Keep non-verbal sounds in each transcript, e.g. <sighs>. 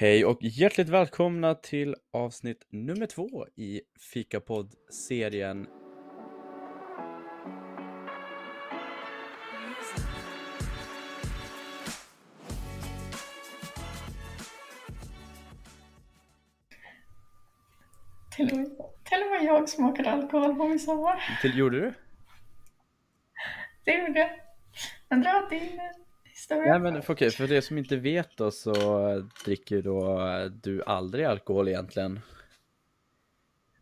Hej och hjärtligt välkomna till avsnitt nummer två i Fikapodd-serien Till och, med, till och med jag smakade alkohol på midsommar. till gjorde du? Det gjorde jag. Men dra historia. Nej men okej, för det som inte vet då så dricker då du aldrig alkohol egentligen.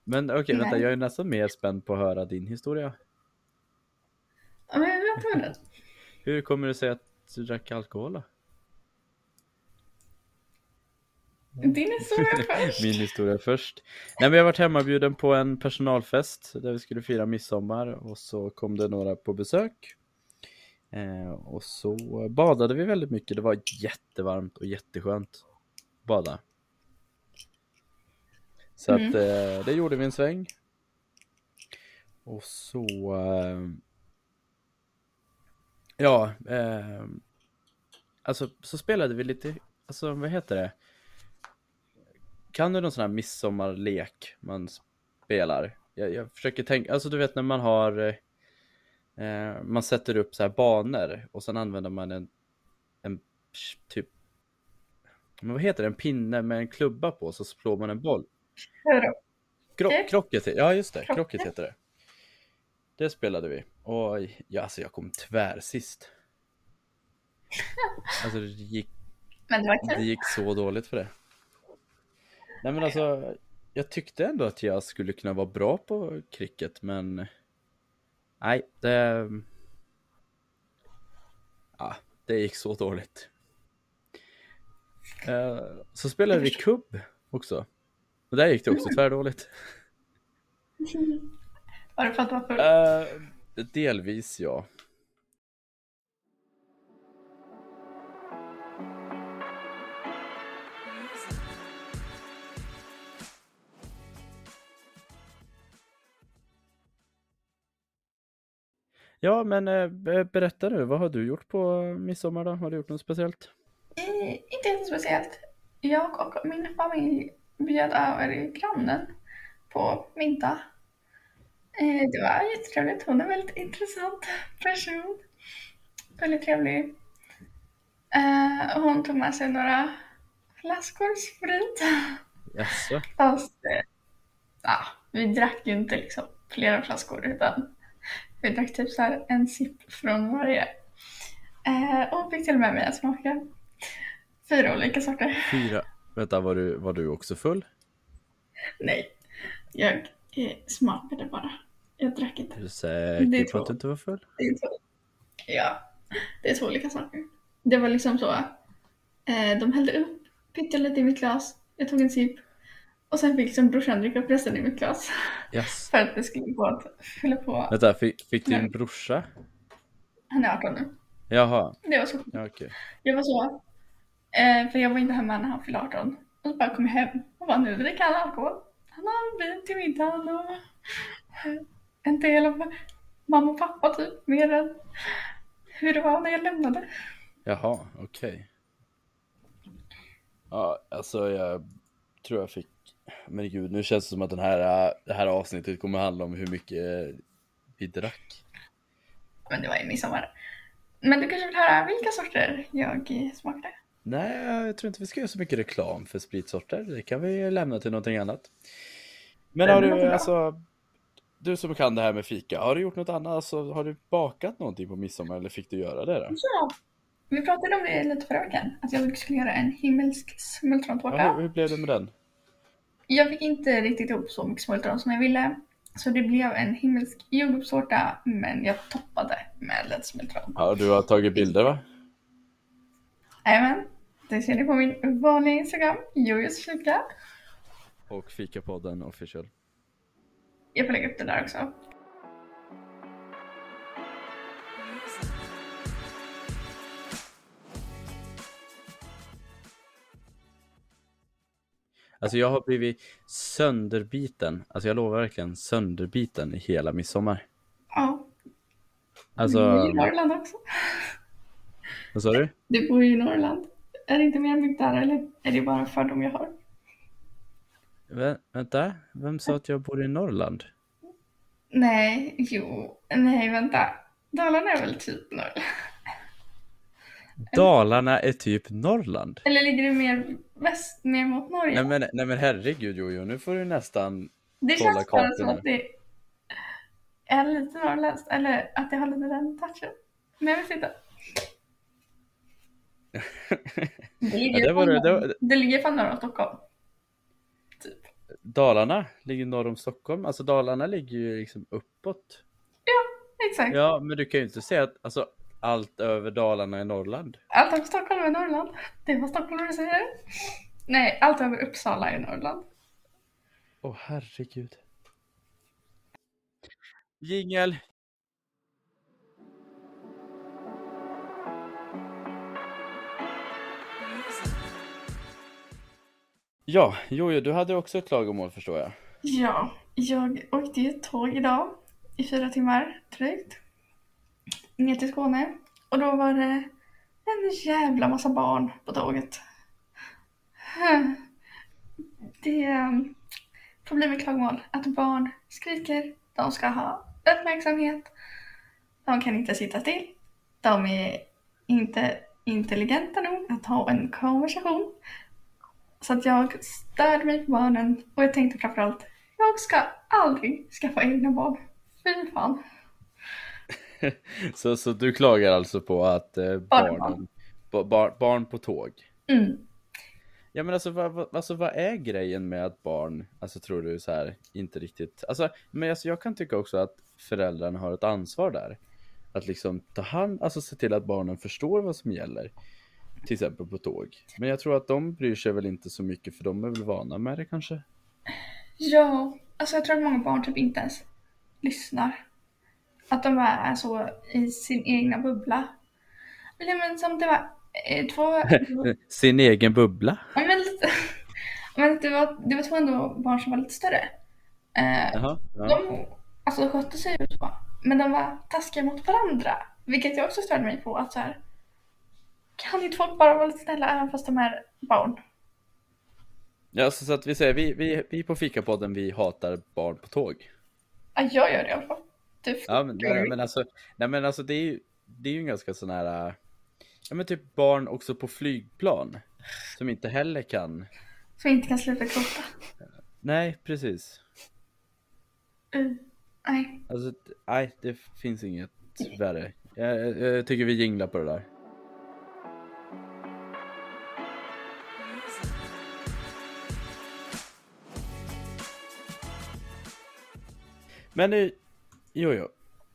Men okej, vänta, Nej. jag är nästan mer spänd på att höra din historia. Ja, men jag tar den. <laughs> Hur kommer det sig att du drack alkohol då? Din historia <laughs> först. Min historia först. Nej men jag varit hemmabjuden på en personalfest där vi skulle fira midsommar och så kom det några på besök. Eh, och så badade vi väldigt mycket. Det var jättevarmt och jätteskönt att bada. Så Mm. att eh, det gjorde vi en sväng. Och så eh, Ja, eh, alltså så spelade vi lite, alltså vad heter det? Kan du någon sån här midsommarlek man spelar? Jag, jag försöker tänka, alltså du vet när man har eh, Man sätter upp så här banor och sen använder man en, en typ men vad heter det? En pinne med en klubba på så slår man en boll. Kro krocket, ja just det, Krocket. heter det. Det spelade vi. Och ja, alltså jag kom tvär sist. <laughs> Alltså det gick det gick så dåligt för det. Nej men alltså, jag tyckte ändå att jag skulle kunna vara bra på cricket men nej, det ja, det gick så dåligt. Eh, Så spelade vi kubb också. Och där gick det också tvärdåligt. Var det för att du var full? Uh, delvis ja. Ja, men eh, be- berätta nu, vad har du gjort på midsommar då? Har du gjort något speciellt? Eh, inte helt speciellt. Jag och min familj bjöd över grannen på middag. Eh, det var jättetrevligt. Hon är en väldigt intressant person. Väldigt trevlig. Eh, hon tog med sig några flaskor sprit. Jaså? Fast ja, vi drack ju inte liksom flera flaskor utan vi drack typ så här en sipp från varje. Eh, och fick till med mig att smaka fyra olika sorter. Fyra. Vänta, var du, var du också full? Nej, jag smakade bara. Jag drack Är inte. du Det säker är på två. att du inte var full? Det är två. Ja, det är två olika saker. Det var liksom så. Eh, de hällde upp pyttelite i mitt glas. Jag tog en sipp. Och sen fick liksom brorsan dricka upp resten i mitt glas. Yes. <laughs> För att det skulle gå att fylla på. Vänta, fick, fick din brorsa? Han är 18 nu. Jaha, Det var så. ja, okej. Jag var så. Eh, för jag var inte hemma när han fyllde 18. Och så bara kom jag hem och bara nu dricker han alkohol. Han har vin till middagen och en del av mamma och pappa typ. Mer än hur det var när jag lämnade. Jaha, okej. Ja, alltså jag tror jag fick, men gud, nu känns det som att den här, det här avsnittet kommer handla om hur mycket vi drack. Men det var ju midsommar. Men du kanske vill höra vilka sorter jag smakade? Nej, jag tror inte vi ska göra så mycket reklam för spritsorter. Det kan vi lämna till någonting annat. Men har du, alltså, du som kan det här med fika, har du gjort något annat? Alltså, har du bakat någonting på midsommar eller fick du göra det då? Ja. Vi pratade om det lite förra veckan. Att jag skulle göra en himmelsk smultrontårta. Ja, hur, hur blev det med den? Jag fick inte riktigt ihop så mycket smultron som jag ville. Så det blev en himmelsk jordgubbstårta, men jag toppade med lite smultron. Ja, du har tagit bilder va? Jajamän, det ser ni på min vanliga Instagram, Jojos kika. Och Fikapodden official. Jag får lägga upp det där också. Alltså jag har blivit sönderbiten. Alltså jag lovar verkligen sönderbiten i hela midsommar. Ja, Alltså, du bor ju i Norrland också. vad sa du? Du bor ju i Norrland. Är det inte mer byggt där eller är det bara en fördom jag har? Vä vänta, vem sa att jag bor i Norrland? Nej, jo, nej vänta. Dalarna är väl typ Norrland? Dalarna är typ Norrland. Eller ligger det mer väst, mer mot Norge? Nej men, nej men herregud Jojo, nu får du nästan det kolla känns bara som att det är lite norrländskt, eller att det har lite den touchen. Men jag vet inte. <laughs> Det ligger, Ja, det var det- det var- det ligger fan norr om Stockholm. Typ. Dalarna ligger norr om Stockholm, alltså Dalarna ligger ju liksom uppåt. Exakt. Ja, men du kan ju inte säga att alltså, allt över Dalarna är Norrland. Allt över Stockholm är Norrland. Det är vad stockholmare säger. Nej, allt över Uppsala är Norrland. Åh herregud. Jingel. Ja, Jojo, du hade också ett klagomål förstår jag. Ja, jag åkte ju tåg idag i fyra timmar drygt. Ner till Skåne. Och då var det en jävla massa barn på tåget. <sighs> Det ehm, får bli mitt klagomål att barn skriker, de ska ha uppmärksamhet, de kan inte sitta still, de är inte intelligenta nog att ha en konversation. Så att jag störde mig på barnen och jag tänkte framförallt, jag ska aldrig skaffa egna barn. Fy fan. <laughs> Så, så du klagar alltså på att eh, Barn. barnen, ba, bar, barn på tåg? Mm. Ja men alltså vad, vad, alltså vad är grejen med att barn, alltså tror du så här, inte riktigt, alltså, men alltså jag kan tycka också att föräldrarna har ett ansvar där. Att liksom ta hand, alltså se till att barnen förstår vad som gäller. Till exempel på tåg. Men jag tror att de bryr sig väl inte så mycket för de är väl vana med det kanske. Ja, alltså jag tror att många barn typ inte ens lyssnar. Att de bara är så i sin egna bubbla. Eller men som det var eh, två... <laughs> Sin egen bubbla. ja, men lite, men det var, det var två ändå barn som var lite större. Eh, Jaha. Ja. de alltså, skötte sig ju så. Men de var taskiga mot varandra. Vilket jag också störde mig på. Att så här, kan inte folk bara vara lite snälla även fast de är barn? ja alltså, så att vi säger, vi, vi, vi på Fikapodden, vi hatar barn på tåg. Ja, jag gör det i alla fall. Ja men, nej, men alltså, nej men alltså det är ju, det är ju en ganska sån här, äh, ja men typ barn också på flygplan. Som inte heller kan, Som inte kan sluta gråta. nej precis. Uh, nej. Alltså, nej det finns inget värre. Jag, jag, jag tycker vi jinglar på det där. Men nu, Jojo.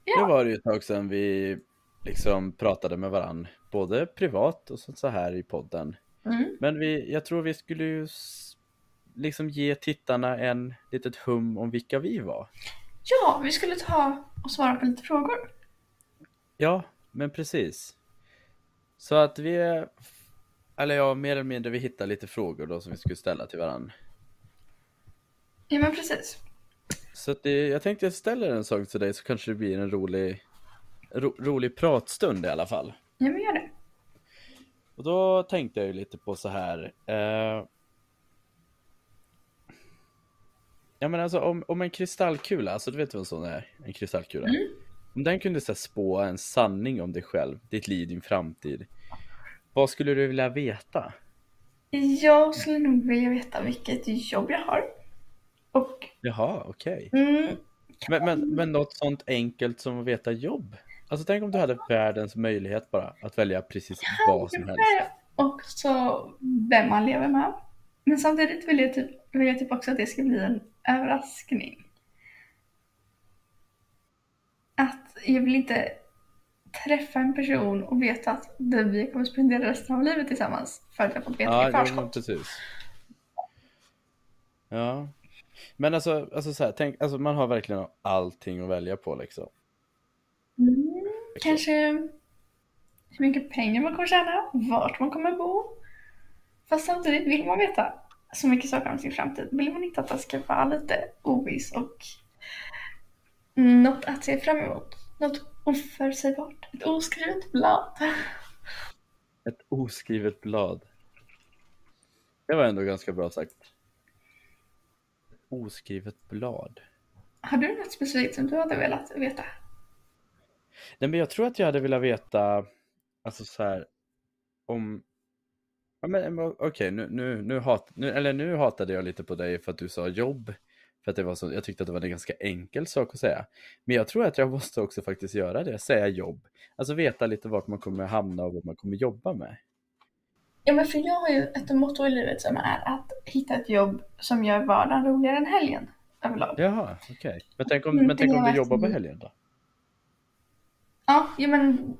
Nu Ja. var det ju ett tag sedan vi liksom pratade med varann. Både privat och så här i podden. Mm. Men vi, jag tror vi skulle ju liksom ge tittarna en litet hum om vilka vi var. Ja, vi skulle ta och svara på lite frågor. Ja, men precis. Så att vi, eller ja, mer eller mindre vi hittar lite frågor då som vi skulle ställa till varann. Ja, men precis. Så det, jag tänkte jag ställer en sak till dig så kanske det blir en rolig, ro, rolig pratstund i alla fall. Ja, men gör det. Och då tänkte jag ju lite på så här. Eh, ja men alltså om, om en kristallkula, alltså du vet vad en sån är? En kristallkula. Mm. Om den kunde så här, spå en sanning om dig själv, ditt liv, din framtid. Vad skulle du vilja veta? Jag skulle nog vilja veta vilket jobb jag har. Jaha, okej. mm, Men, men, men något sånt enkelt som att veta jobb? Alltså tänk om du hade världens möjlighet bara att välja precis vad som helst. också vem man lever med. Men samtidigt vill jag, typ, vill jag typ också att det ska bli en överraskning. Att jag vill inte träffa en person och veta att vi kommer spendera resten av livet tillsammans för att jag fått veta det Ja, i förskott. precis. Ja. Men alltså, alltså så här, tänk, alltså man har verkligen allting att välja på liksom. Mm, kanske hur mycket pengar man kommer tjäna, vart man kommer bo. Fast samtidigt vill man veta så mycket saker om sin framtid. Vill man inte att det ska vara lite oviss och något att se fram emot. Något oförutsägbart. Ett oskrivet blad. Ett oskrivet blad. Det var ändå ganska bra sagt. Oskrivet blad. Har du något specifikt som du hade velat veta? Nej men jag tror att jag hade velat veta, alltså så här, om Ja, men okej, okay, nu, nu, nu, hat, nu, eller nu hatade jag lite på dig för att du sa jobb. För att det var så, jag tyckte att det var en ganska enkel sak att säga. Men jag tror att jag <laughs> måste också faktiskt göra det, säga jobb. Alltså veta lite vart man kommer hamna och vad man kommer jobba med. Ja, men för jag har ju ett motto i livet som är att hitta ett jobb som gör vardagen roligare än helgen överlag. Jaha, okej. Okay. Men tänk om, men tänk om du jobbar på helgen då? Ja, ja men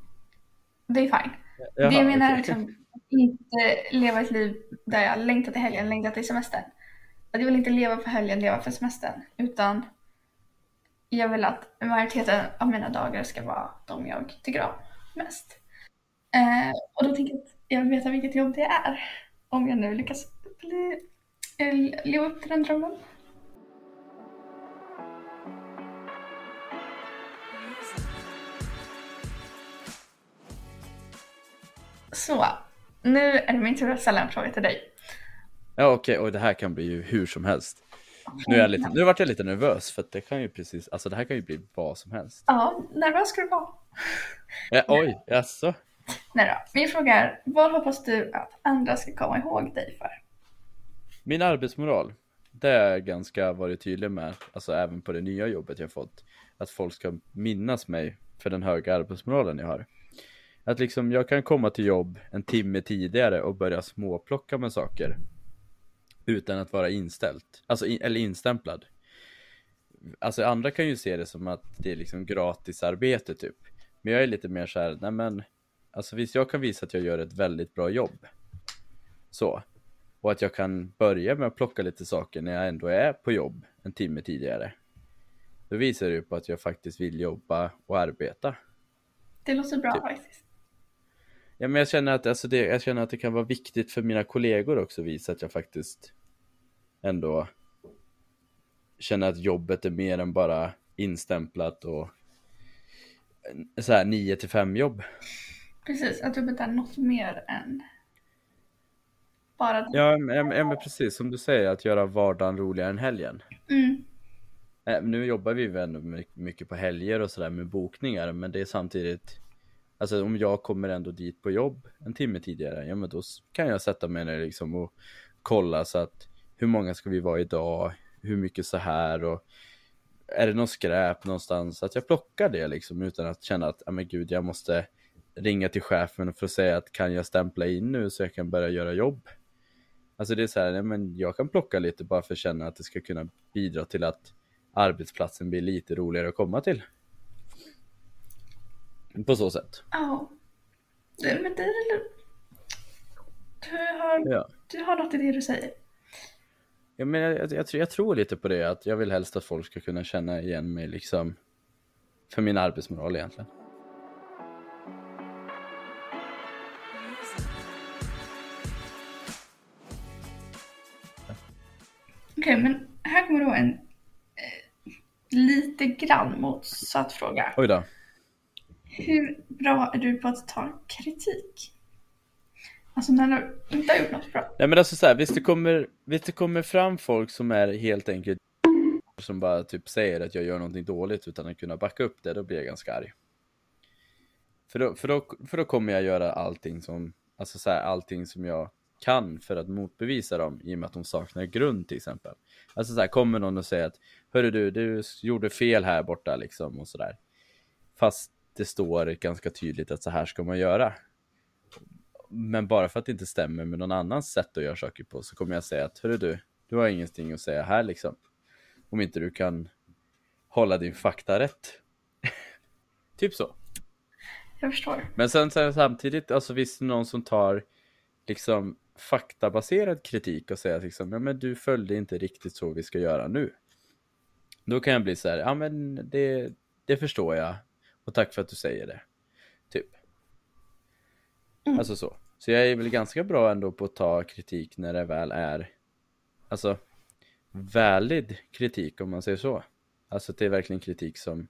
det är fine. Jaha, det jag menar okay. liksom, inte leva ett liv där jag längtar till helgen, längtar till semestern. Jag vill inte leva för helgen, leva för semestern. Utan jag vill att majoriteten av mina dagar ska vara de jag tycker om mest. Eh, och då tänker jag att jag vill veta vilket jobb det är. Om jag nu lyckas bli, eh, leva upp till den drömmen. Så, nu är det min tur att ställa en fråga till dig. Ja okej, okay. och det här kan bli ju hur som helst. Nu, är jag lite, nu vart jag lite nervös för att det kan ju precis, alltså det här kan ju bli vad som helst. Ja, nervös ska du vara. Ja, oj, jaså? Nej då. Min fråga är, vad hoppas du att andra ska komma ihåg dig för? Min arbetsmoral, det är jag ganska varit tydlig med, alltså även på det nya jobbet jag fått. Att folk ska minnas mig för den höga arbetsmoralen jag har. Att liksom jag kan komma till jobb en timme tidigare och börja småplocka med saker. Utan att vara inställt, alltså in, eller instämplad. Alltså andra kan ju se det som att det är liksom gratisarbete typ. Men jag är lite mer så här, nej men, alltså visst jag kan visa att jag gör ett väldigt bra jobb. Så. Och att jag kan börja med att plocka lite saker när jag ändå är på jobb en timme tidigare. Då visar det ju på att jag faktiskt vill jobba och arbeta. Det låter bra typ. faktiskt. Ja, men jag känner, att, alltså det, jag känner att det kan vara viktigt för mina kollegor också att visa att jag faktiskt ändå känner att jobbet är mer än bara instämplat och så här 9 till 5 jobb. Precis, att jobbet är något mer än bara Ja, men, men precis som du säger, att göra vardagen roligare än helgen. Mm. Eh, nu jobbar vi ändå mycket på helger och sådär med bokningar, men det är samtidigt Alltså om jag kommer ändå dit på jobb en timme tidigare, ja men då kan jag sätta mig ner liksom och kolla så att hur många ska vi vara idag, hur mycket så här och är det någon skräp någonstans, att jag plockar det liksom utan att känna att, ja men gud jag måste ringa till chefen för att säga att kan jag stämpla in nu så jag kan börja göra jobb. Alltså det är så här, men jag kan plocka lite bara för att känna att det ska kunna bidra till att arbetsplatsen blir lite roligare att komma till. På så sätt. Ja. Men det är du har, ja. du har något i det du säger. Ja, men jag, jag, jag, jag, tror lite på det, att jag vill helst att folk ska kunna känna igen mig liksom för min arbetsmoral egentligen. Okej, okay, men här kommer då en eh, lite grann motsatt fråga. Oj då. Hur bra är du på att ta kritik? Alltså när du inte har gjort något bra. Nej men alltså så här, visst det kommer, visst det kommer fram folk som är helt enkelt som bara typ säger att jag gör någonting dåligt utan att kunna backa upp det, då blir jag ganska arg. För då, för då, för då kommer jag göra allting som, alltså så här, allting som jag kan för att motbevisa dem i och med att de saknar grund till exempel. Alltså så här, kommer någon och säger att Hörru du, du gjorde fel här borta liksom och sådär. Fast det står ganska tydligt att så här ska man göra. Men bara för att det inte stämmer med någon annans sätt att göra saker på så kommer jag säga att hörru du, du har ingenting att säga här liksom. Om inte du kan hålla din fakta rätt. <laughs> typ så. Jag förstår. Men sen, sen samtidigt, alltså visst någon som tar liksom faktabaserad kritik och säger att liksom, ja men du följde inte riktigt så vi ska göra nu. Då kan jag bli så här, ja men det, det förstår jag, och tack för att du säger det. Typ. Mm. Alltså så. Så jag är väl ganska bra ändå på att ta kritik när det väl är Alltså Valid kritik om man säger så. Alltså att det är verkligen kritik som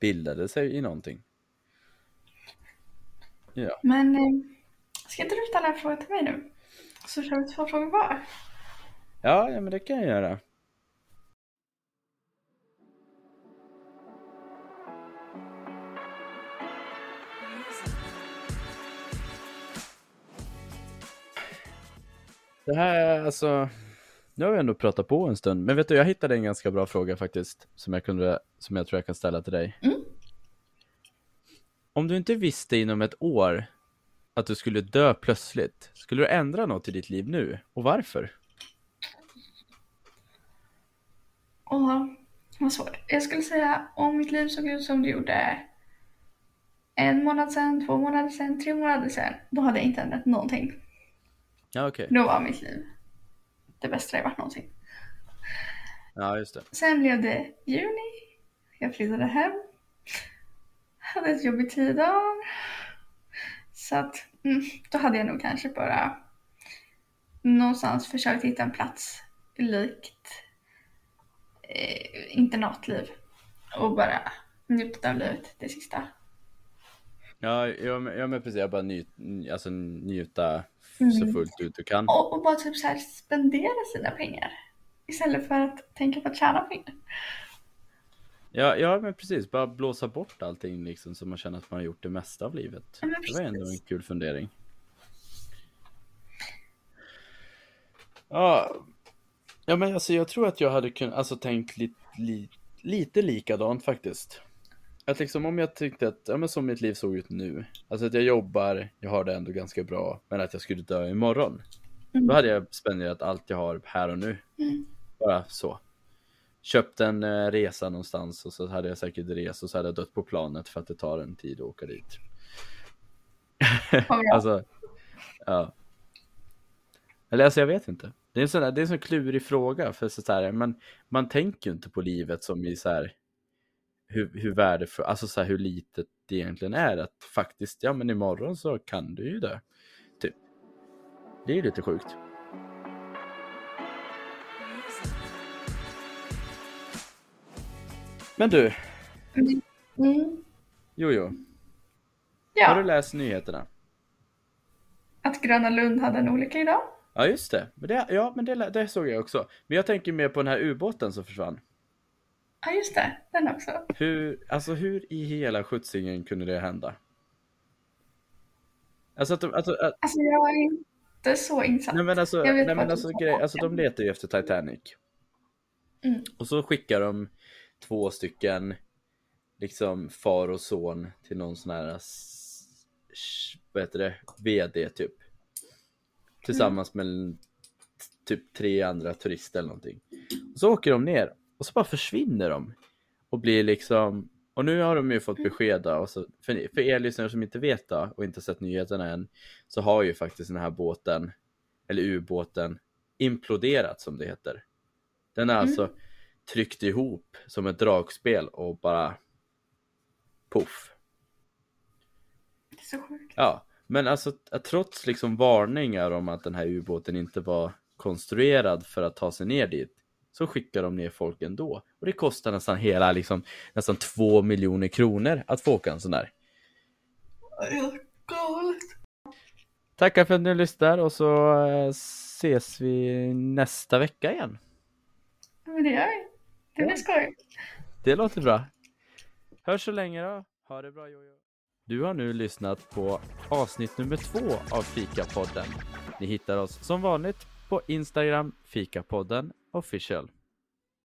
bildade sig i någonting. Ja. Men eh, ska inte du ställa en fråga till mig nu? Så kör vi två frågor var. Ja, ja men det kan jag göra. Det här, alltså, nu har vi ändå pratat på en stund, men vet du, jag hittade en ganska bra fråga faktiskt, som jag, kunde, som jag tror jag kan ställa till dig. Mm. Om du inte visste inom ett år att du skulle dö plötsligt, skulle du ändra något i ditt liv nu? Och varför? Åh, vad svårt. Jag skulle säga om mitt liv såg ut som det gjorde en månad sedan, två månader sedan, tre månader sedan, då hade jag inte ändrat någonting. Ja, okej. Då var mitt liv det bästa det varit någonsin. Ja, just det. Sen blev det juni. Jag flyttade hem. Hade ett jobb i tio dagar. Så att mm, då hade jag nog kanske bara någonstans försökt hitta en plats likt eh, internatliv och bara njutit av livet det sista. Ja, jag, men- precis, jag bara nyt, alltså, njuta Mm. så fullt ut du kan. Och, och bara typ så här spendera sina pengar istället för att tänka på att tjäna pengar. Ja, ja, men precis, bara blåsa bort allting liksom så man känner att man har gjort det mesta av livet. Ja, Det var ändå en kul fundering. Ja, ja men alltså jag tror att jag hade kunnat, alltså tänkt li, li, lite likadant faktiskt. Att liksom om jag tyckte att, ja men som mitt liv såg ut nu, alltså att jag jobbar, jag har det ändå ganska bra, men att jag skulle dö imorgon. Mm. Då hade jag spenderat allt jag har här och nu. Mm. Bara så. Köpt en eh, resa någonstans och så hade jag säkert rest och så hade jag dött på planet för att det tar en tid att åka dit. <laughs> Alltså, ja. Eller alltså jag vet inte. Det är en sån, där, det är en sån klurig fråga för så här, man, man tänker ju inte på livet som i så här hur, hur värdefullt, alltså så här, hur litet det egentligen är att faktiskt, ja men imorgon så kan du ju dö. Typ. Det är ju lite sjukt. Men du, Mm. Jojo, har Ja, du läst nyheterna? att Gröna Lund hade en olycka idag. Ja just det, men det, ja men det, det såg jag också. Men jag tänker mer på den här ubåten som försvann. Ja, just det. Den också. Hur, alltså hur i hela skjutsingen kunde det hända? Alltså att de, alltså, att, Alltså jag är inte så insatt. nej men alltså, nej men alltså, grej, alltså de letar ju efter Titanic. Mm. Och så skickar de två stycken liksom far och son till någon sån här vad heter det, VD typ. Tillsammans med en- typ tre andra turister eller någonting. Och så åker de ner och så bara försvinner de. Och blir liksom, och nu har de ju fått besked då, och så, för, för er lyssnare som inte vet då, och inte sett nyheterna än, så har ju faktiskt den här båten, eller ubåten, imploderat som det heter. Den är Mm. alltså tryckt ihop som ett dragspel och bara poff. Det är så sjukt. Ja, men alltså trots liksom varningar om att den här ubåten inte var konstruerad för att ta sig ner dit så skickar de ner folk ändå. Och det kostar nästan hela liksom nästan två miljoner kronor att få åka en sån där. Galet. Tackar för att ni lyssnar och så eh, ses vi nästa vecka igen. Men det gör vi. Det blir skoj. Det låter bra. Hörs så länge då. Ha det bra Jojo. Du har nu lyssnat på avsnitt nummer två av Fikapodden. Ni hittar oss som vanligt på Instagram Fikapodden official.